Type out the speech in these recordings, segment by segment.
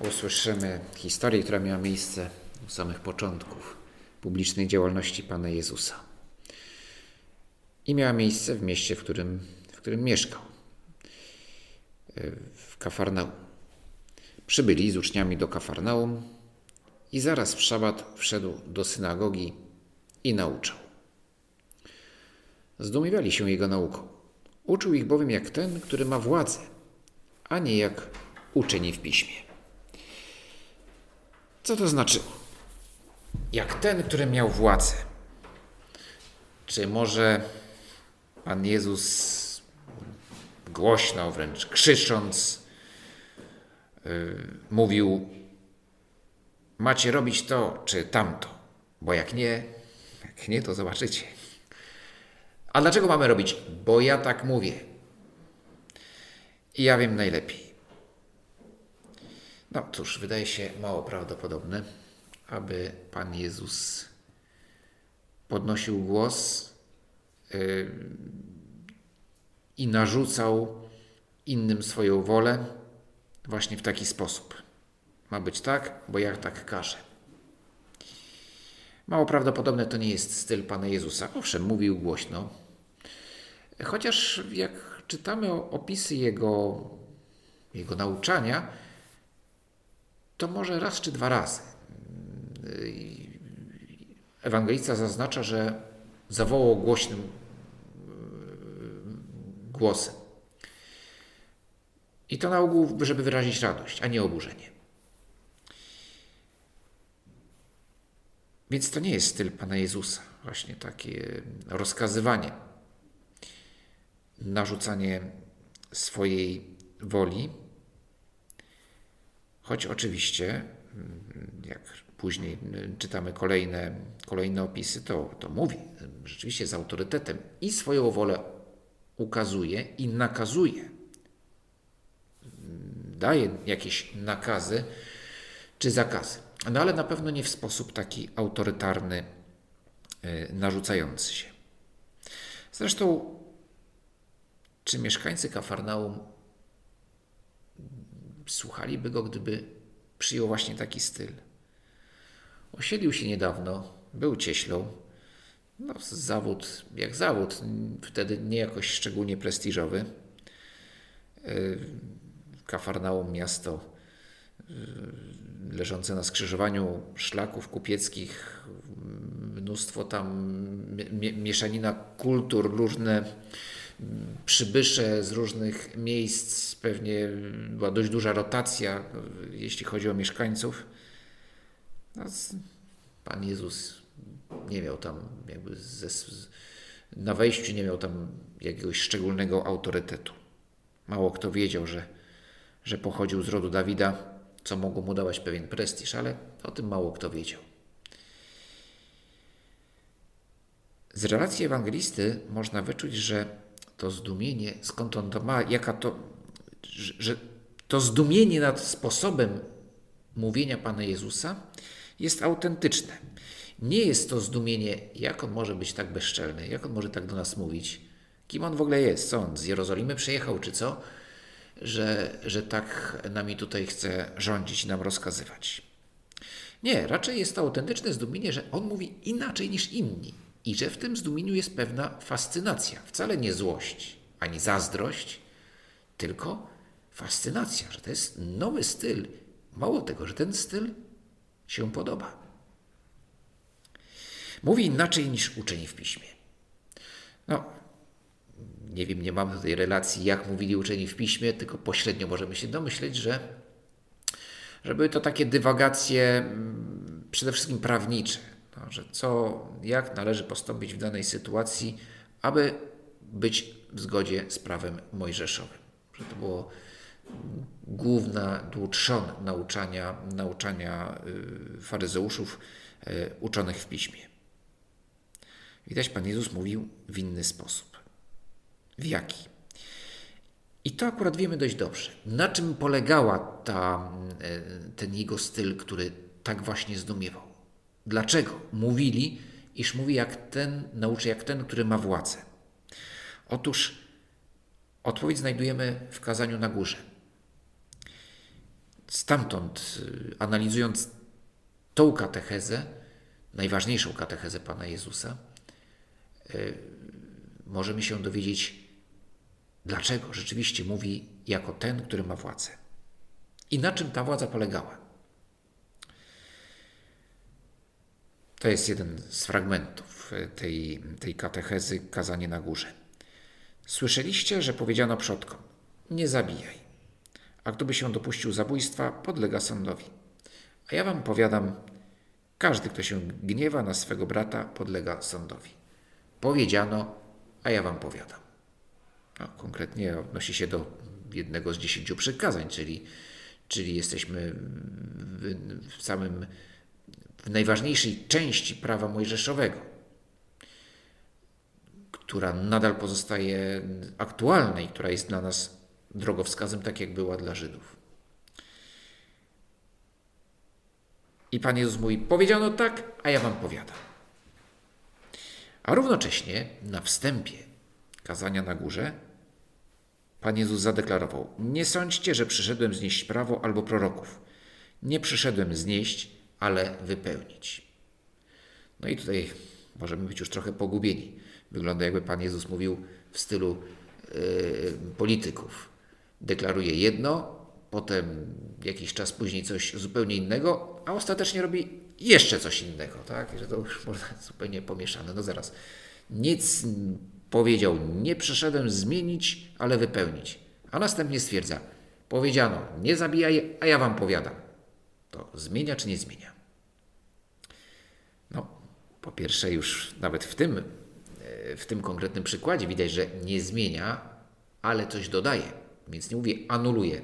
usłyszymy historię, która miała miejsce u samych początków publicznej działalności Pana Jezusa. I miała miejsce w mieście, w którym, w którym mieszkał, w Kafarnaum. Przybyli z uczniami do Kafarnaum i zaraz w szabat wszedł do synagogi i nauczał. Zdumiewali się jego nauką. Uczył ich bowiem jak ten, który ma władzę, a nie jak uczeni w piśmie. Co to znaczyło? Jak ten, który miał władzę. Czy może Pan Jezus głośno, wręcz krzycząc, yy, mówił: Macie robić to czy tamto, bo jak nie, jak nie, to zobaczycie. A dlaczego mamy robić? Bo ja tak mówię. I ja wiem najlepiej. No cóż, wydaje się mało prawdopodobne, aby Pan Jezus podnosił głos yy, i narzucał innym swoją wolę właśnie w taki sposób. Ma być tak, bo ja tak każę. Mało prawdopodobne to nie jest styl Pana Jezusa. Owszem, mówił głośno, chociaż jak czytamy opisy Jego, jego nauczania, to może raz czy dwa razy. Ewangelista zaznacza, że zawołał głośnym e, głosem. I to na ogół, żeby wyrazić radość, a nie oburzenie. Więc to nie jest styl Pana Jezusa, właśnie takie rozkazywanie, narzucanie swojej woli, Choć oczywiście, mm, jak później czytamy kolejne, kolejne opisy, to, to mówi rzeczywiście z autorytetem i swoją wolę ukazuje i nakazuje. Daje jakieś nakazy czy zakazy, no ale na pewno nie w sposób taki autorytarny, e, narzucający się. Zresztą, czy mieszkańcy Kafarnaum słuchaliby go, gdyby przyjął właśnie taki styl. Osiedlił się niedawno, był cieślą. No, zawód jak zawód, wtedy nie jakoś szczególnie prestiżowy. Y, Kafarnaum miasto y, leżące na skrzyżowaniu szlaków kupieckich, mnóstwo tam mieszanina kultur, różne przybysze z różnych miejsc, pewnie była dość duża rotacja, jeśli chodzi o mieszkańców. No, Pan Jezus nie miał tam jakby ze, na wejściu nie miał tam jakiegoś szczególnego autorytetu. Mało kto wiedział, że, że pochodził z rodu Dawida, co mogło mu dawać pewien prestiż, ale o tym mało kto wiedział. Z relacji ewangelisty można wyczuć, że to zdumienie, skąd on to ma, jaka to, że, to zdumienie nad sposobem mówienia Pana Jezusa jest autentyczne. Nie jest to zdumienie, jak on może być tak bezczelny, jak on może tak do nas mówić, kim on w ogóle jest, co on z Jerozolimy przyjechał, czy co, że, że tak nami tutaj chce rządzić i nam rozkazywać. Nie, raczej jest to autentyczne zdumienie, że on mówi inaczej niż inni i że w tym zdumieniu jest pewna fascynacja, wcale nie złość ani zazdrość, tylko fascynacja, że to jest nowy styl. Mało tego, że ten styl się podoba. Mówi inaczej niż uczeni w piśmie. No, nie wiem, nie mam tutaj relacji, jak mówili uczeni w piśmie, tylko pośrednio możemy się domyśleć, że, że były to takie dywagacje mm, przede wszystkim prawnicze, że co, jak należy postąpić w danej sytuacji, aby być w zgodzie z prawem mojżeszowym. Że to było główna trzon nauczania, nauczania y, faryzeuszów y, uczonych w piśmie. Widać, Pan Jezus mówił w inny sposób. W jaki? I to akurat wiemy dość dobrze. Na czym polegała ta, y, ten jego styl, który tak właśnie zdumiewał? Dlaczego? Mówili, iż mówi jak ten, nauczy jak ten, który ma władzę. Otóż odpowiedź znajdujemy w kazaniu na górze. Stamtąd, y, analizując tą katechezę, najważniejszą katechezę Pana Jezusa, y, możemy się dowiedzieć, dlaczego rzeczywiście mówi jako ten, który ma władzę. I na czym ta władza polegała. To jest jeden z fragmentów y, tej, tej katechezy, kazanie na górze. Słyszeliście, że powiedziano przodkom: Nie zabijaj a kto by się dopuścił zabójstwa, podlega sądowi. A ja wam powiadam, każdy, kto się gniewa na swego brata, podlega sądowi. Powiedziano, a ja wam powiadam. No, konkretnie odnosi się do jednego z dziesięciu przykazań, czyli, czyli jesteśmy w samym w najważniejszej części prawa mojżeszowego, która nadal pozostaje aktualna i która jest dla nas drogowskazem, tak jak była dla Żydów. I Pan Jezus mówi: Powiedziano tak, a ja wam powiadam. A równocześnie na wstępie kazania na górze Pan Jezus zadeklarował: Nie sądźcie, że przyszedłem znieść prawo albo proroków. Nie przyszedłem znieść, ale wypełnić. No i tutaj możemy być już trochę pogubieni. Wygląda jakby Pan Jezus mówił w stylu yy, polityków deklaruje jedno, potem jakiś czas później coś zupełnie innego, a ostatecznie robi jeszcze coś innego, tak? I że to już można zupełnie pomieszane. No zaraz. Nic powiedział, nie przyszedłem zmienić, ale wypełnić. A następnie stwierdza, powiedziano, nie zabijaj, a ja wam powiadam. To zmienia czy nie zmienia? Po pierwsze już nawet w tym, e, w tym konkretnym przykładzie widać, że nie zmienia, ale coś dodaje. Więc nie mówię anuluję.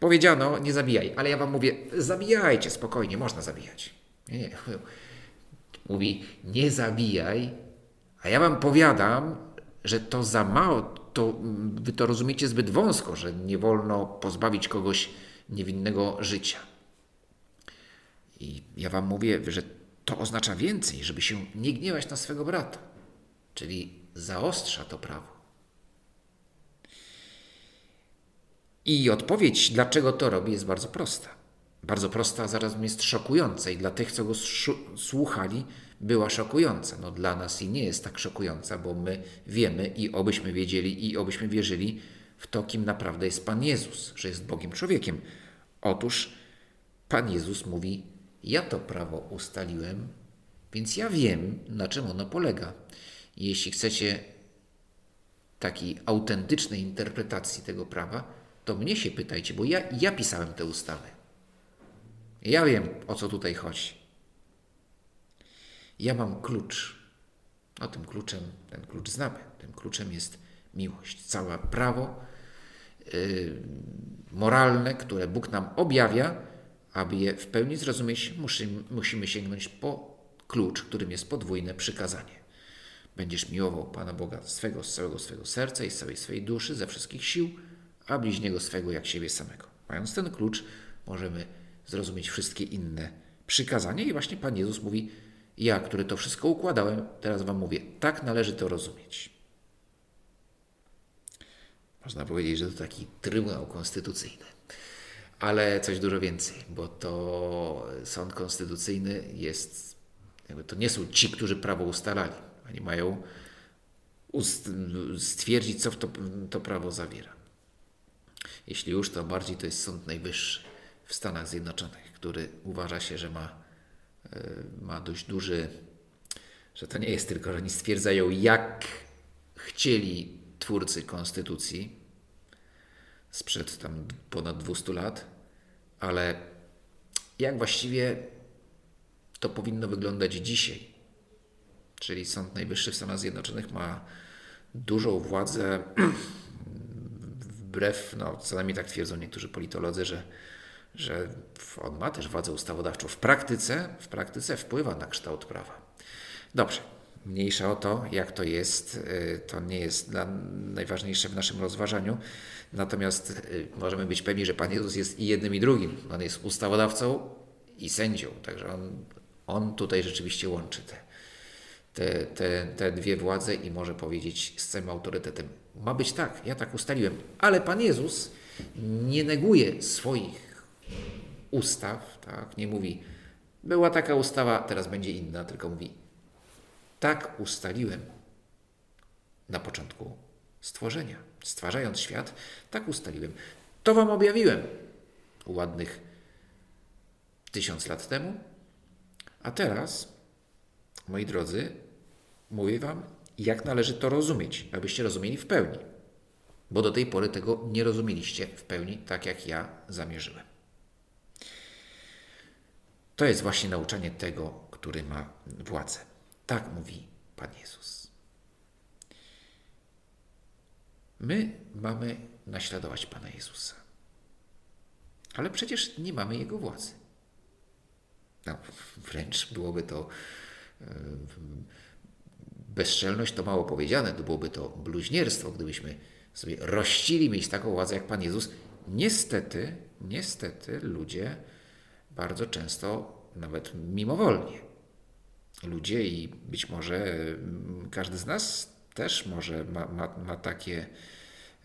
Powiedziano, nie zabijaj, ale ja wam mówię, zabijajcie, spokojnie, można zabijać. Nie, nie. Mówi, nie zabijaj, a ja wam powiadam, że to za mało, to wy to rozumiecie zbyt wąsko, że nie wolno pozbawić kogoś niewinnego życia. I ja wam mówię, że to oznacza więcej, żeby się nie gniewać na swego brata. Czyli zaostrza to prawo. I odpowiedź, dlaczego to robi, jest bardzo prosta. Bardzo prosta, a zarazem jest szokująca i dla tych, co go słuchali, była szokująca. No dla nas i nie jest tak szokująca, bo my wiemy i obyśmy wiedzieli i obyśmy wierzyli w to, kim naprawdę jest Pan Jezus, że jest Bogiem człowiekiem. Otóż Pan Jezus mówi: Ja to prawo ustaliłem, więc ja wiem, na czym ono polega. Jeśli chcecie takiej autentycznej interpretacji tego prawa, to mnie się pytajcie, bo ja, ja pisałem te ustawy. Ja wiem, o co tutaj chodzi. Ja mam klucz. O tym kluczem, ten klucz znamy. Tym kluczem jest miłość. Całe prawo yy, moralne, które Bóg nam objawia, aby je w pełni zrozumieć, musimy, sięgnąć po klucz, którym jest podwójne przykazanie. Będziesz miłował Pana Boga swego, z całego swego serca i z całej swojej duszy, ze wszystkich sił, a bliźniego swego jak siebie samego. Mając ten klucz, możemy zrozumieć wszystkie inne przykazania i właśnie Pan Jezus mówi, ja, który to wszystko układałem, teraz Wam mówię, tak należy to rozumieć. Można powiedzieć, że to taki Trybunał Konstytucyjny. Ale coś dużo więcej, bo to sąd konstytucyjny jest, to nie są ci, którzy prawo ustalali. Oni mają stwierdzić, co to, to prawo zawiera. Jeśli już, to bardziej to jest Sąd Najwyższy w Stanach Zjednoczonych, który uważa się, że ma, e, ma dość duży, że to nie jest tylko, że oni stwierdzają, jak chcieli twórcy konstytucji sprzed tam ponad 200 lat, ale jak właściwie to powinno wyglądać dzisiaj. Czyli Sąd Najwyższy w Stanach Zjednoczonych ma dużą władzę wbrew, no co najmniej tak twierdzą niektórzy politolodzy, że, że on ma też władzę ustawodawczą. W praktyce, w praktyce wpływa na kształt prawa. Dobrze, mniejsza o to, jak to jest, y, to nie jest najważniejsze w naszym rozważaniu. Natomiast y, możemy być pewni, że Pan Jezus jest i jednym, i drugim. On jest ustawodawcą i sędzią, także on, on tutaj rzeczywiście łączy te, te, te, te dwie władze i może powiedzieć z całym autorytetem: Ma być tak, ja tak ustaliłem, ale Pan Jezus nie neguje swoich ustaw, tak? nie mówi, była taka ustawa, teraz będzie inna, tylko mówi, tak ustaliłem na początku stworzenia. Stwarzając świat, tak ustaliłem. To Wam objawiłem ładnych tysiąc lat temu. A teraz, moi drodzy, mówię Wam, jak należy to rozumieć, abyście rozumieli w pełni. Bo do tej pory tego nie rozumieliście w pełni, tak jak ja zamierzyłem. To jest właśnie nauczanie tego, który ma władzę. Tak mówi Pan Jezus. My mamy naśladować Pana Jezusa. Ale przecież nie mamy Jego władzy. No, wręcz byłoby to e, bezczelność, to mało powiedziane, to byłoby to bluźnierstwo, gdybyśmy sobie rościli mieć taką władzę jak Pan Jezus. Niestety, niestety ludzie bardzo często, nawet mimowolnie, ludzie i być może mm, każdy z nas też może ma, ma, ma takie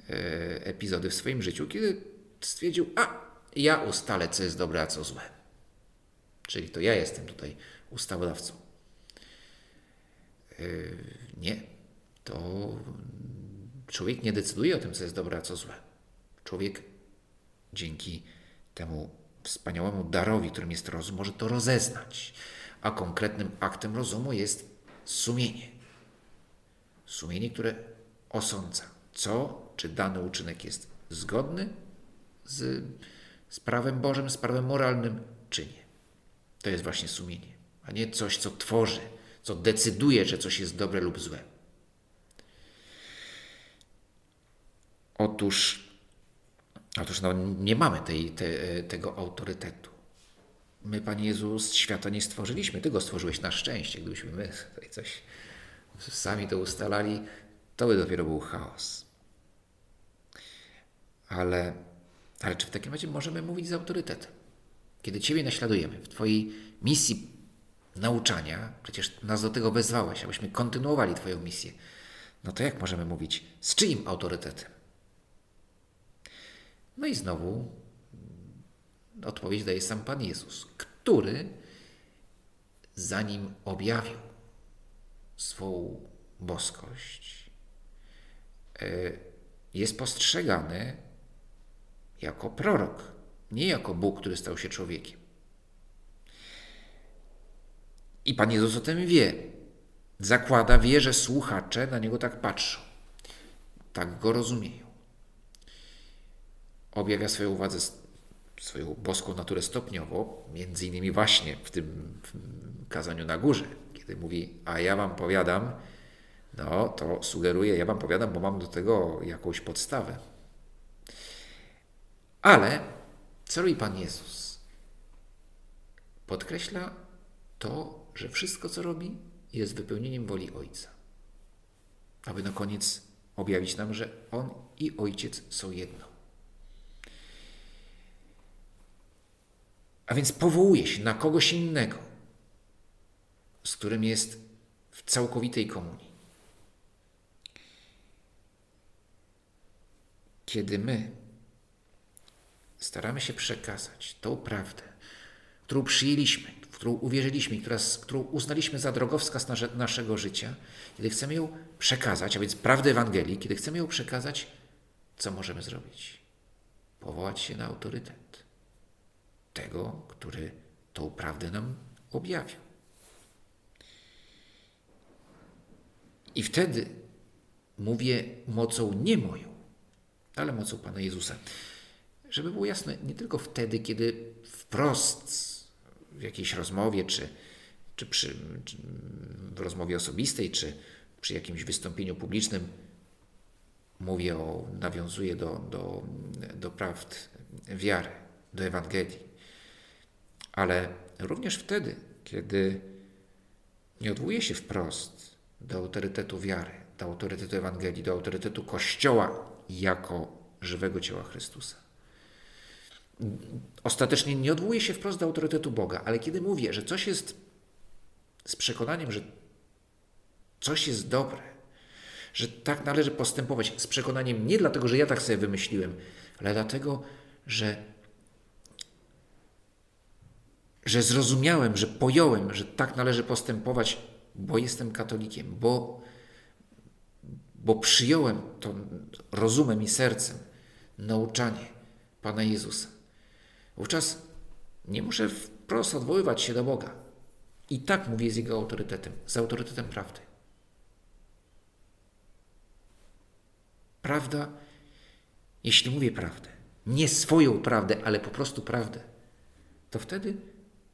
e, epizody w swoim życiu, kiedy stwierdził, a ja ustalę, co jest dobre, a co złe. Czyli to ja jestem tutaj ustawodawcą. E, nie. To człowiek nie decyduje o tym, co jest dobre, a co złe. Człowiek dzięki temu wspaniałemu darowi, którym jest rozum, może to rozeznać a konkretnym aktem rozumu jest sumienie. Sumienie, które osądza, co czy dany uczynek jest zgodny z, z prawem Bożym, z prawem moralnym, czy nie. To jest właśnie sumienie, a nie coś, co tworzy, co decyduje, że coś jest dobre lub złe. Otóż, otóż no, nie mamy tej, te, tego autorytetu. My, Panie Jezus, świata nie stworzyliśmy. Ty go stworzyłeś na szczęście. Gdybyśmy my tutaj coś sami to ustalali, to by dopiero był chaos. Ale, ale czy w takim razie możemy mówić z autorytetem? Kiedy Ciebie naśladujemy w Twojej misji nauczania, przecież nas do tego wezwałeś, abyśmy kontynuowali Twoją misję, no to jak możemy mówić z czyim autorytetem? No i znowu Odpowiedź daje sam Pan Jezus, który zanim objawił swą boskość, e, jest postrzegany jako prorok, nie jako Bóg, który stał się człowiekiem. I Pan Jezus o tym wie. Zakłada, wie, że słuchacze na niego tak patrzą, tak go rozumieją. Objawia swoją władzę swoją boską naturę stopniowo, między innymi właśnie w tym kazaniu na górze, kiedy mówi, a ja wam powiadam, no to sugeruje, ja wam powiadam, bo mam do tego jakąś podstawę. Ale co robi Pan Jezus? Podkreśla to, że wszystko, co robi, jest wypełnieniem woli Ojca. Aby na koniec objawić nam, że On i Ojciec są jedno. A więc powołuje się na kogoś innego, z którym jest w całkowitej komunii. Kiedy my staramy się przekazać tą prawdę, którą przyjęliśmy, w którą uwierzyliśmy, która, którą uznaliśmy za drogowskaz nasze, naszego życia, kiedy chcemy ją przekazać, a więc prawdę Ewangelii, kiedy chcemy ją przekazać, co możemy zrobić? Powołać się na autorytet tego, który tą prawdę nam objawił. I wtedy mówię mocą nie moją, ale mocą Pana Jezusa. Żeby było jasne, nie tylko wtedy, kiedy wprost w jakiejś rozmowie, czy, czy, przy, czy w rozmowie osobistej, czy przy jakimś wystąpieniu publicznym mówię o, nawiązuję do, do, do prawd wiary, do Ewangelii. Ale również wtedy, kiedy nie odwołuję się wprost do autorytetu wiary, do autorytetu Ewangelii, do autorytetu Kościoła jako żywego ciała Chrystusa. Ostatecznie nie odwołuję się wprost do autorytetu Boga, ale kiedy mówię, że coś jest z przekonaniem, że coś jest dobre, że tak należy postępować, z przekonaniem nie dlatego, że ja tak sobie wymyśliłem, ale dlatego, że, że zrozumiałem, że pojąłem, że tak należy postępować, bo jestem katolikiem, bo, bo przyjąłem to rozumem i sercem nauczanie Pana Jezusa. Wówczas nie muszę wprost odwoływać się do Boga. I tak mówię z Jego autorytetem, z autorytetem prawdy. Prawda, jeśli mówię prawdę, nie swoją prawdę, ale po prostu prawdę, to wtedy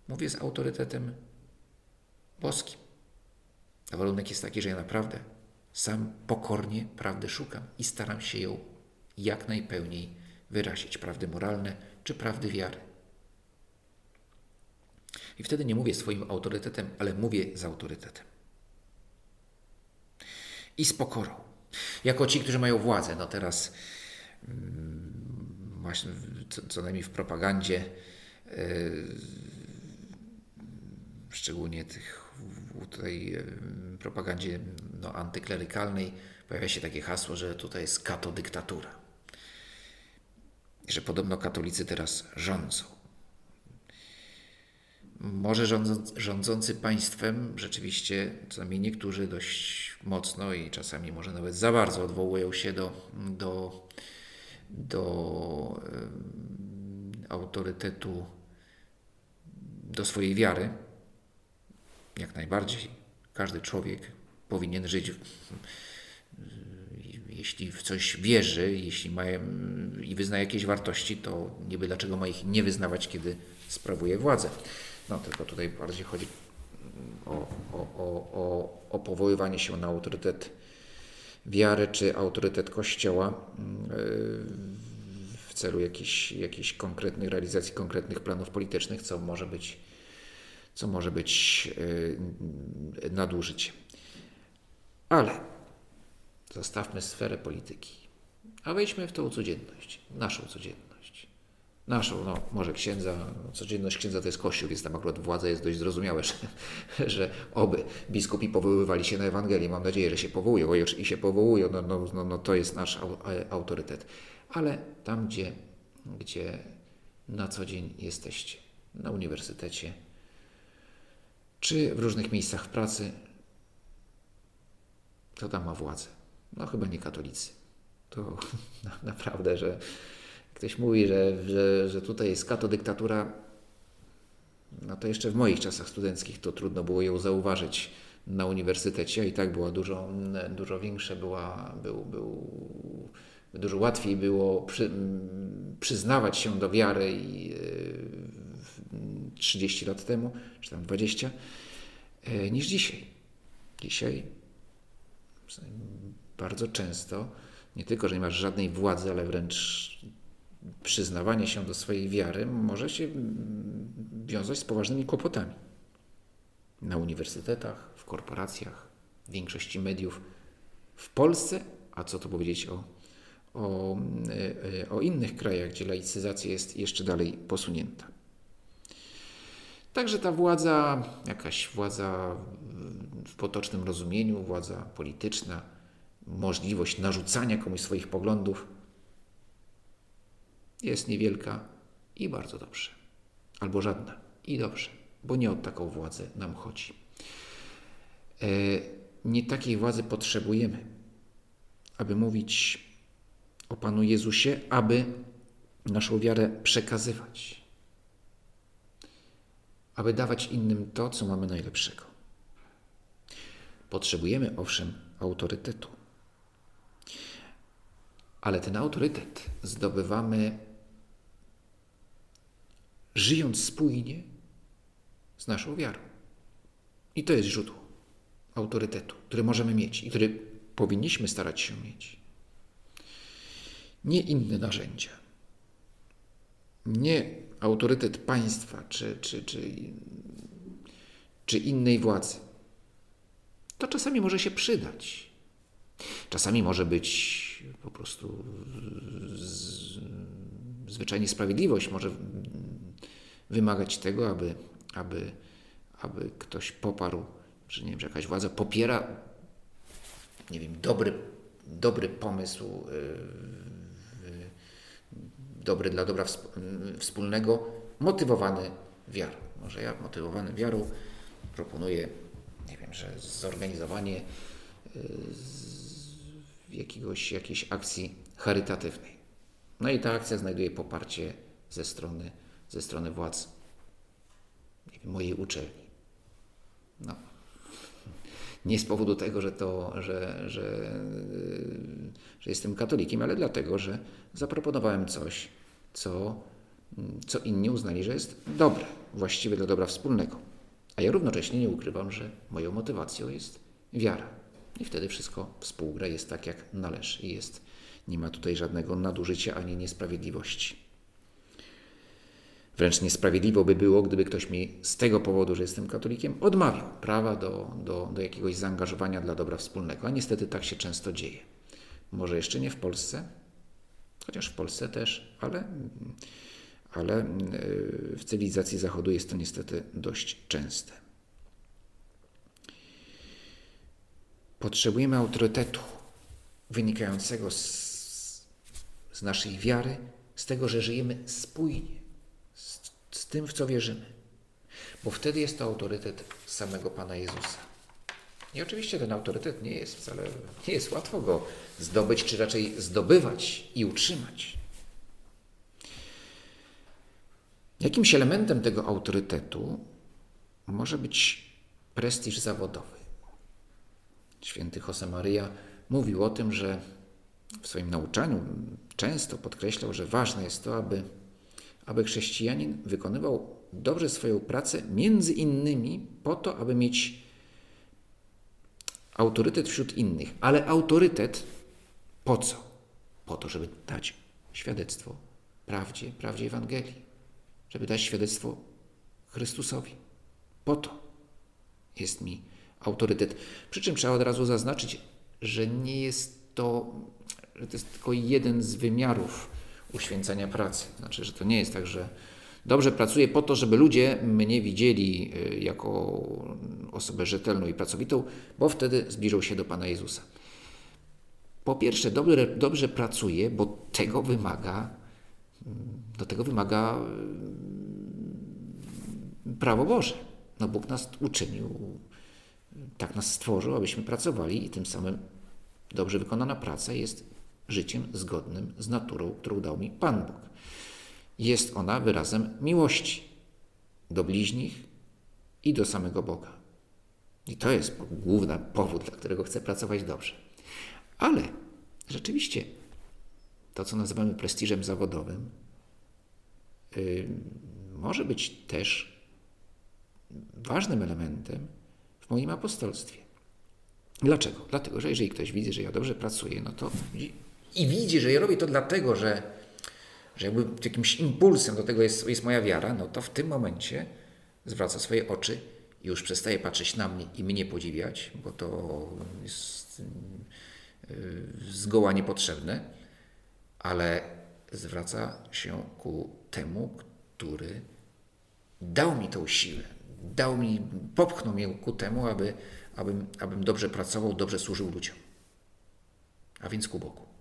mówię z autorytetem boskim. A warunek jest taki, że ja naprawdę sam pokornie prawdy szukam i staram się ją jak najpełniej wyrazić. Prawdy moralne czy prawdy wiary. I wtedy nie mówię swoim autorytetem, ale mówię z autorytetem. I z pokorą. Jako ci, którzy mają władzę. No teraz mm, właśnie co, co najmniej w propagandzie yy, szczególnie tych tutaj propagandzie no, antyklerykalnej pojawia się takie hasło, że tutaj jest katodyktatura. Że podobno katolicy teraz rządzą. Może rządzący państwem rzeczywiście, co najmniej niektórzy dość mocno i czasami może nawet za bardzo odwołują się do, do, do autorytetu, do swojej wiary. Jak najbardziej. Każdy człowiek powinien żyć, jeśli w coś wierzy, jeśli ma i wyzna jakieś wartości, to niby dlaczego ma ich nie wyznawać, kiedy sprawuje władzę. No tylko tutaj bardziej chodzi o, o, o, o powoływanie się na autorytet wiary czy autorytet Kościoła w celu jakiejś, jakiejś konkretnej realizacji konkretnych planów politycznych, co może być, co może być nadużyciem. Ale zostawmy sferę polityki, a wejdźmy w tą codzienność, naszą codzienność naszą, no może księdza, no, codzienność księdza to jest kościół, więc tam akurat władza jest dość zrozumiałe, że, że oby biskupi powoływali się na Ewangelię. Mam nadzieję, że się powołują i się powołują, no, no, no, no to jest nasz e, autorytet. Ale tam, gdzie, gdzie na co dzień jesteście, na uniwersytecie, czy w różnych miejscach w pracy, to tam ma władzę. No chyba nie katolicy. To naprawdę, że ktoś mówi, że, że, że tutaj jest katodyktatura, no to jeszcze w moich czasach studenckich to trudno było ją zauważyć na uniwersytecie i tak była dużo, dużo większe, była, był, był, dużo łatwiej było przy, przyznawać się do wiary i, 30 lat temu, czy tam 20, e, niż dzisiaj. Dzisiaj bardzo często nie tylko, że nie masz żadnej władzy, ale wręcz przyznawanie się do swojej wiary może się wiązać z poważnymi kłopotami. Na uniwersytetach, w korporacjach, w większości mediów w Polsce, a co to powiedzieć o, o, e, o innych krajach, gdzie laicyzacja jest jeszcze dalej posunięta. Także ta władza, jakaś władza w potocznym rozumieniu, władza polityczna, możliwość narzucania komuś swoich poglądów, jest niewielka i bardzo dobrze. Albo żadna i dobrze, bo nie o taką władzę nam chodzi. E, nie takiej władzy potrzebujemy, aby mówić o Panu Jezusie, aby naszą wiarę przekazywać, aby dawać innym to, co mamy najlepszego. Potrzebujemy owszem autorytetu, ale ten autorytet zdobywamy żyjąc spójnie z naszą wiarą. I to jest źródło autorytetu, który możemy mieć i który powinniśmy starać się mieć. nie inne narzędzia. Nie autorytet państwa czy, czy, czy, czy innej władzy. To czasami może się przydać. Czasami może być po prostu z, zwyczajnie sprawiedliwość może wymagać tego, aby, aby, aby ktoś poparł, że nie wiem, że jakaś władza popiera, nie wiem, dobry, dobry pomysł, yy, dobry dla dobra wspólnego, motywowany wiarą. Może ja motywowany wiarą proponuję, nie wiem, że zorganizowanie yy, jakiegoś, jakiejś akcji charytatywnej. No i ta akcja znajduje poparcie ze strony, ze strony władz wiem, mojej uczelni. No. Nie z powodu tego, że, to, że, że, że jestem katolikiem, ale dlatego, że zaproponowałem coś, co, co inni uznali, że jest dobre, właściwe dla dobra wspólnego. A ja równocześnie nie ukrywam, że moją motywacją jest wiara. I wtedy wszystko współgra, jest tak, jak należy. I jest, nie ma tutaj żadnego nadużycia ani niesprawiedliwości. Wręcz niesprawiedliwo by było, gdyby ktoś mi z tego powodu, że jestem katolikiem, odmawiał prawa do, do, do jakiegoś zaangażowania dla dobra wspólnego. A niestety tak się często dzieje. Może jeszcze nie w Polsce, chociaż w Polsce też, ale, ale w cywilizacji Zachodu jest to niestety dość częste. Potrzebujemy autorytetu wynikającego z, z naszej wiary, z tego, że żyjemy spójnie z, z tym, w co wierzymy. Bo wtedy jest to autorytet samego Pana Jezusa. I oczywiście ten autorytet nie jest wcale, nie jest łatwo go zdobyć, czy raczej zdobywać i utrzymać. Jakimś elementem tego autorytetu może być prestiż zawodowy. Święty Josemaria mówił o tym, że w swoim nauczaniu często podkreślał, że ważne jest to, aby, aby chrześcijanin wykonywał dobrze swoją pracę, między innymi po to, aby mieć autorytet wśród innych. Ale autorytet po co? Po to, żeby dać świadectwo prawdzie, prawdzie Ewangelii, żeby dać świadectwo Chrystusowi. Po to jest mi autorytet. Przy czym trzeba od razu zaznaczyć, że nie jest to, że to jest tylko jeden z wymiarów uświęcania pracy. Znaczy, że to nie jest tak, że dobrze pracuję po to, żeby ludzie mnie widzieli y, jako osobę rzetelną i pracowitą, bo wtedy zbliżą się do Pana Jezusa. Po pierwsze, dobrze, dobrze pracuję, bo tego wymaga, do tego wymaga y, prawo Boże. No Bóg nas uczynił tak nas stworzył, abyśmy pracowali i tym samym dobrze wykonana praca jest życiem zgodnym z naturą, którą dał mi Pan Bóg. Jest ona wyrazem miłości do bliźnich i do samego Boga. I to jest główny powód, dla którego chcę pracować dobrze. Ale rzeczywiście to, co nazywamy prestiżem zawodowym, yy, może być też ważnym elementem w moim apostolstwie. Dlaczego? Dlatego, że jeżeli ktoś widzi, że ja dobrze pracuję, no to i widzi, że ja robię to dlatego, że, że jakby jakimś impulsem do tego jest, jest moja wiara, no to w tym momencie zwraca swoje oczy i już przestaje patrzeć na mnie i mnie podziwiać, bo to jest yy, zgoła niepotrzebne, ale zwraca się ku temu, który dał mi tą siłę, dał mi, popchnął mnie ku temu, aby, abym, abym dobrze pracował, dobrze służył ludziom. A więc ku Bogu.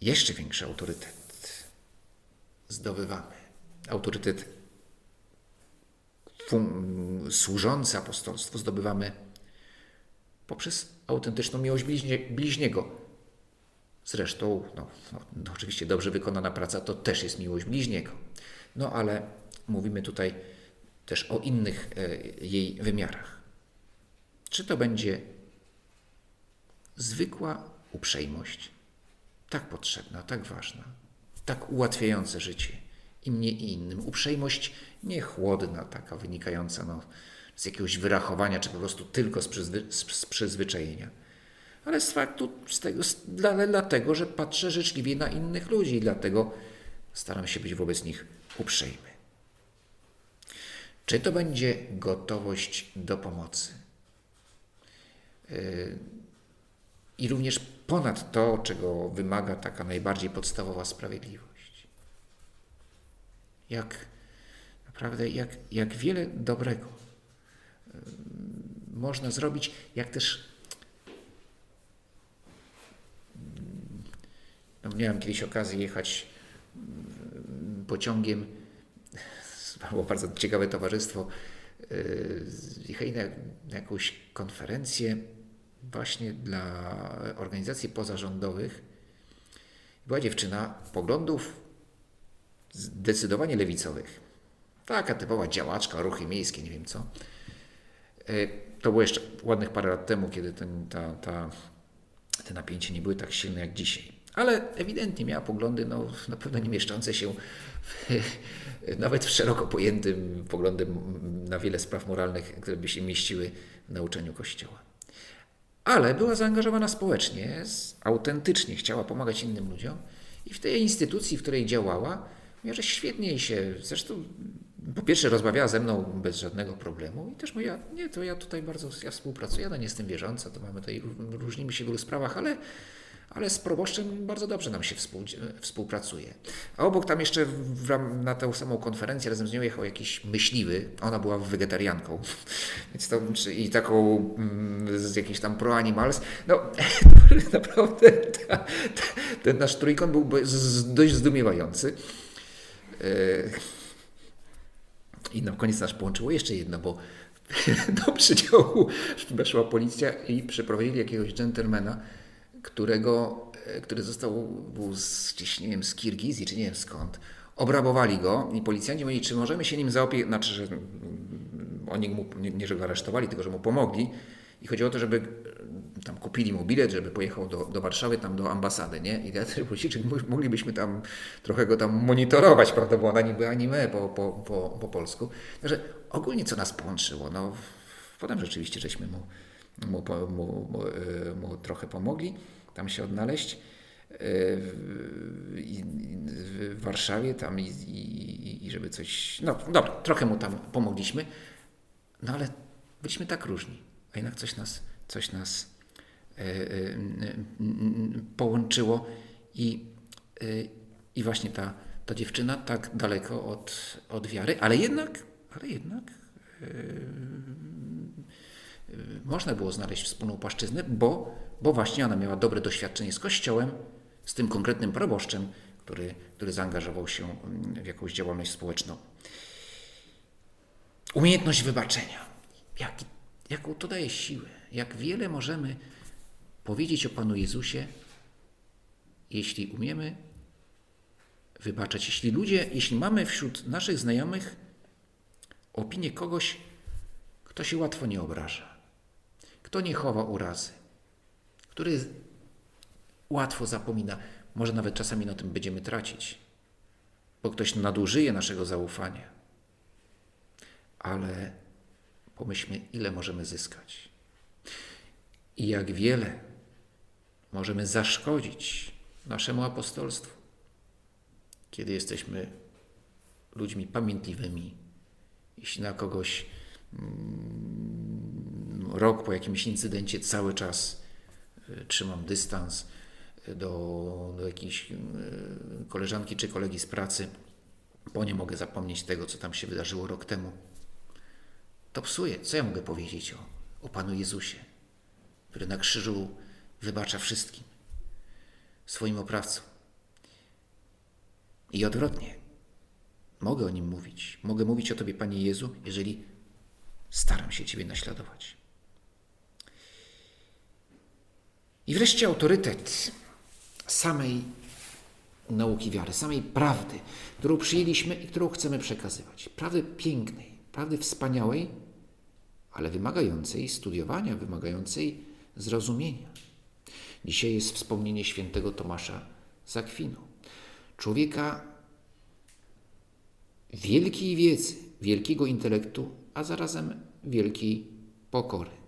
Jeszcze większy autorytet zdobywamy. Autorytet służący apostolstwu zdobywamy poprzez autentyczną miłość bliźnie, bliźniego, Zresztą, no, no, no, oczywiście dobrze wykonana praca to też jest miłość bliźniego. No ale mówimy tutaj też o innych e, jej wymiarach. Czy to będzie zwykła uprzejmość, tak potrzebna, tak ważna, tak ułatwiająca życie i mnie i innym. Uprzejmość nie chłodna, taka wynikająca no, z jakiegoś wyrachowania, czy po prostu tylko z, przyzwy, z przyzwyczajenia. Ale z faktu, z tego, z, dla, dlatego, że patrzę życzliwie na innych ludzi i dlatego staram się być wobec nich uprzejmy. Czy to będzie gotowość do pomocy? Yy, I również ponad to, czego wymaga taka najbardziej podstawowa sprawiedliwość. Jak naprawdę, jak, jak wiele dobrego można zrobić, jak też no, miałem kiedyś okazję jechać pociągiem było bardzo ciekawe towarzystwo. Y, jechali na jakąś konferencję właśnie dla organizacji pozarządowych. Była dziewczyna poglądów zdecydowanie lewicowych. Taka typowa działaczka, ruchy miejskie, nie wiem co. Y, to było jeszcze ładnych parę lat temu, kiedy ten, ta, ta, te napięcie nie były tak silne jak dzisiaj. Ale ewidentnie miała poglądy no, na pewno nie mieszczące się w, nawet w szeroko pojętym poglądem na wiele spraw moralnych, które by się mieściły w nauczaniu Kościoła. Ale była zaangażowana społecznie, autentycznie chciała pomagać innym ludziom i w tej instytucji, w której działała, że świetnie się, zresztą po pierwsze rozmawiała ze mną bez żadnego problemu i też mówiła, nie, to ja tutaj bardzo, ja współpracuję, ja nie jestem wierząca, to mamy tutaj, różnimy się w wielu sprawach, ale ale z proboszczem bardzo dobrze nam się współ, współpracuje. A obok tam jeszcze w, na tę samą konferencję razem z nią jechał jakiś myśliwy, ona była wegetarianką, więc to, i taką mm, z jakiś tam pro animals. No naprawdę ta, ta, ten nasz trójkąt był dość zdumiewający. E, I na koniec nas połączyło jeszcze jedno, bo do przedziału weszła policja i przeprowadzili jakiegoś dżentelmena, którego, e, który został, był z, gdzieś, nie wiem, z Kirgizji, czy nie wiem skąd. Obrabowali go i policjanci mówili, czy możemy się nim zaopiekować, znaczy, że mm, oni mu, nie, nie, że go aresztowali, tylko że mu pomogli. I chodziło o to, żeby e, tam kupili mu bilet, żeby pojechał do, do Warszawy, tam do ambasady, nie? I teatry policji, moglibyśmy tam trochę go tam monitorować, prawda, bo ona niby anime po, po, po, po polsku. Także ogólnie co nas połączyło, no potem rzeczywiście żeśmy mu mu, mu, e, mu trochę pomogli tam się odnaleźć. E, w Warszawie tam i, i, i żeby coś. No dobra, trochę mu tam pomogliśmy, no ale byliśmy tak różni, a jednak coś nas, coś nas e, połączyło i, i właśnie ta, ta dziewczyna tak daleko od, od wiary, ale jednak, ale jednak można było znaleźć wspólną płaszczyznę, bo, bo właśnie ona miała dobre doświadczenie z Kościołem, z tym konkretnym proboszczem, który, który zaangażował się mm, w jakąś działalność społeczną. Umiejętność wybaczenia. Jak, jaką to daje siłę? Jak wiele możemy powiedzieć o Panu Jezusie, jeśli umiemy wybaczać. Jeśli ludzie, jeśli mamy wśród naszych znajomych opinię kogoś, kto się łatwo nie obraża, kto nie chowa urazy, który łatwo zapomina, może nawet czasami na tym będziemy tracić, bo ktoś nadużyje naszego zaufania. Ale pomyślmy, ile możemy zyskać. I jak wiele możemy zaszkodzić naszemu apostolstwu, kiedy jesteśmy ludźmi pamiętliwymi, jeśli na kogoś Mm, rok po jakimś incydencie cały czas e, trzymam dystans e, do, do jakiejś e, koleżanki czy kolegi z pracy, bo nie mogę zapomnieć tego, co tam się wydarzyło rok temu. To psuje. Co ja mogę powiedzieć o, o Panu Jezusie, który na krzyżu wybacza wszystkim, swoim oprawcom. I odwrotnie. Mogę o nim mówić. Mogę mówić o Tobie, Panie Jezu, jeżeli staram się Ciebie naśladować. I wreszcie autorytet samej nauki wiary, samej prawdy, którą przyjęliśmy i którą chcemy przekazywać. Prawdy pięknej, prawdy wspaniałej, ale wymagającej studiowania, wymagającej zrozumienia. Dzisiaj jest wspomnienie świętego Tomasza z Akwinu. Człowieka wielkiej wiedzy, wielkiego intelektu, a zarazem wielkiej pokory.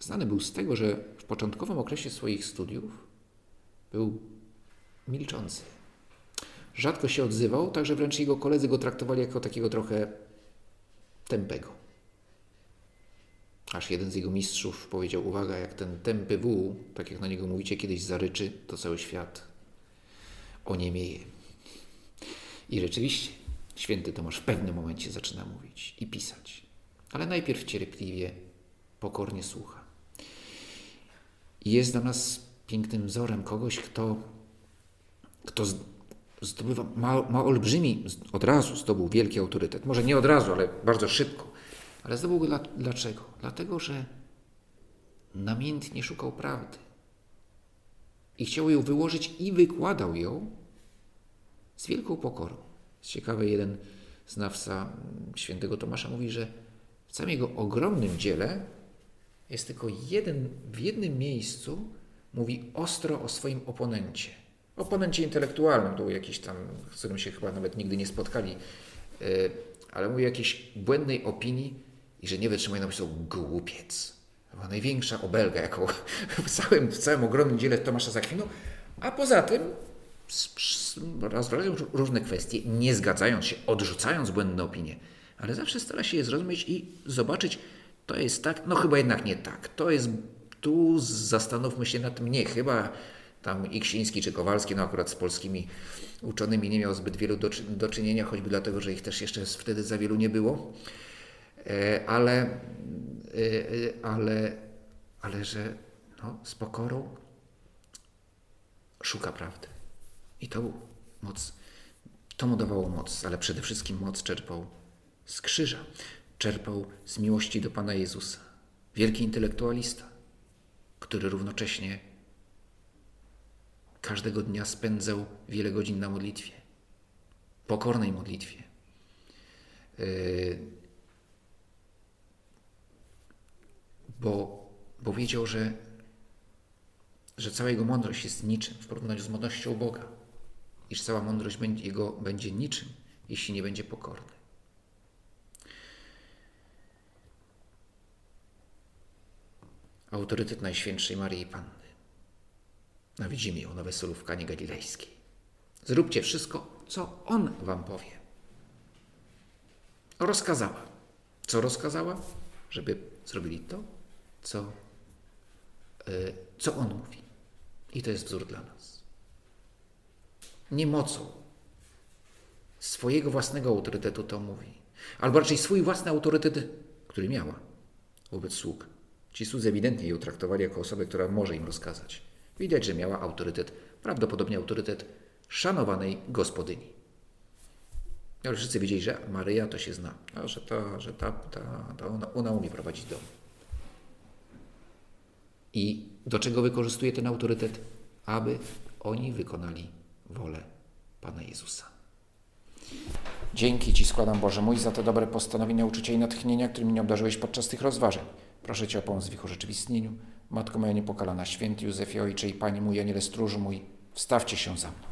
Znany był z tego, że w początkowym okresie swoich studiów był milczący. Rzadko się odzywał, także wręcz jego koledzy go traktowali jako takiego trochę tępego. Aż jeden z jego mistrzów powiedział: Uwaga, jak ten tępy wół, tak jak na niego mówicie, kiedyś zaryczy, to cały świat oniemieje. I rzeczywiście święty Tomasz w pewnym momencie zaczyna mówić i pisać, ale najpierw cierpliwie, pokornie słucha. Jest dla nas pięknym wzorem kogoś, kto, kto zdobywa, ma, ma olbrzymi, od razu zdobył wielki autorytet. Może nie od razu, ale bardzo szybko. Ale zdobył go dla, dlaczego? Dlatego, że namiętnie szukał prawdy. I chciał ją wyłożyć i wykładał ją z wielką pokorą. Ciekawe, jeden znawca świętego Tomasza mówi, że w całym jego ogromnym dziele jest tylko jeden, w jednym miejscu mówi ostro o swoim oponencie. Oponencie intelektualnym, to był jakiś tam, z którym się chyba nawet nigdy nie spotkali, e, ale mówi o jakiejś błędnej opinii i że nie wytrzymuje, napisał głupiec. Była największa obelga, jaką w całym, w całym ogromnym dziele Tomasza Zakwinu, a poza tym rozważają różne kwestie, nie zgadzając się, odrzucając błędne opinie, ale zawsze stara się je zrozumieć i zobaczyć, to jest tak, no chyba jednak nie tak, to jest, tu zastanówmy się nad tym, nie, chyba tam Iksiński czy Kowalski, no akurat z polskimi uczonymi nie miał zbyt wielu do, do czynienia, choćby dlatego, że ich też jeszcze wtedy za wielu nie było, e, ale, e, e, ale, ale że no, z pokorą szuka prawdy. I to był moc, to mu dawało moc, ale przede wszystkim moc czerpał z krzyża, czerpał z miłości do Pana Jezusa. Wielki intelektualista, który równocześnie każdego dnia spędzał wiele godzin na modlitwie, pokornej modlitwie. Yy, bo, bo wiedział, że, że cała jego mądrość jest niczym w porównaniu z mądrością Boga iż cała mądrość jego będzie niczym, jeśli nie będzie pokorny. Autorytet Najświętszej Maryi Panny. No widzimy ją na weselu w Kanie Galilejskiej. Zróbcie wszystko, co On wam powie. Rozkazała. Co rozkazała? Żeby zrobili to, co, yy, co On mówi. I to jest wzór dla nas nie mocą swojego własnego autorytetu to mówi. Albo raczej swój własny autorytet, który miała wobec sług. Ci słudzy ewidentnie ją traktowali jako osobę, która może im rozkazać. Widać, że miała autorytet, prawdopodobnie autorytet szanowanej gospodyni. Ale wszyscy wiedzieli, że Maryja to się zna, a że, ta, że ta, ta, ta ona, ona umie prowadzić dom. I do czego wykorzystuje ten autorytet? Aby oni wykonali wolę Pana Jezusa. Dzięki Ci składam, Boże mój, za te dobre postanowienia, uczucia i natchnienia, którymi mnie obdarzyłeś podczas tych rozważań. Proszę Cię o pomoc w ich urzeczywistnieniu. Matko moja niepokalana, święty Józefie, Ojcze i Panie mój, Aniele stróżu mój, wstawcie się za mną.